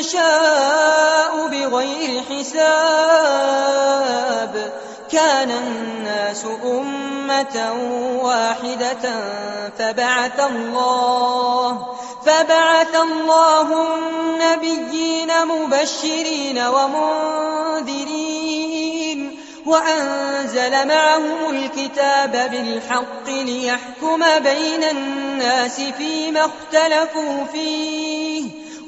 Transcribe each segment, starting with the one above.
يشاء بغير حساب. كان الناس أمة واحدة فبعث الله فبعث الله النبيين مبشرين ومنذرين وأنزل معهم الكتاب بالحق ليحكم بين الناس فيما اختلفوا فيه.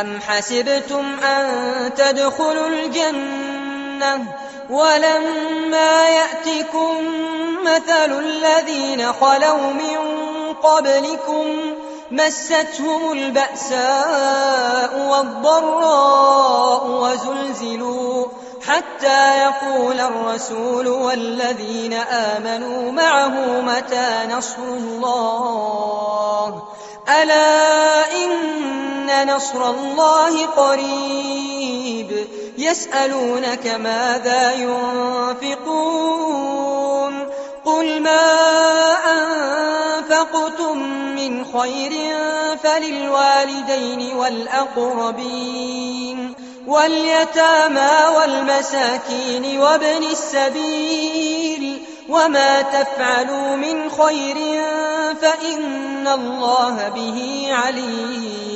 أم حسبتم أن تدخلوا الجنة ولما يأتكم مثل الذين خلوا من قبلكم مستهم البأساء والضراء وزلزلوا حتى يقول الرسول والذين آمنوا معه متى نصر الله ألا إن نصر الله قريب. يسألونك ماذا ينفقون؟ قل ما أنفقتم من خير فللوالدين والأقربين واليتامى والمساكين وابن السبيل وما تفعلوا من خير فإن الله به عليم.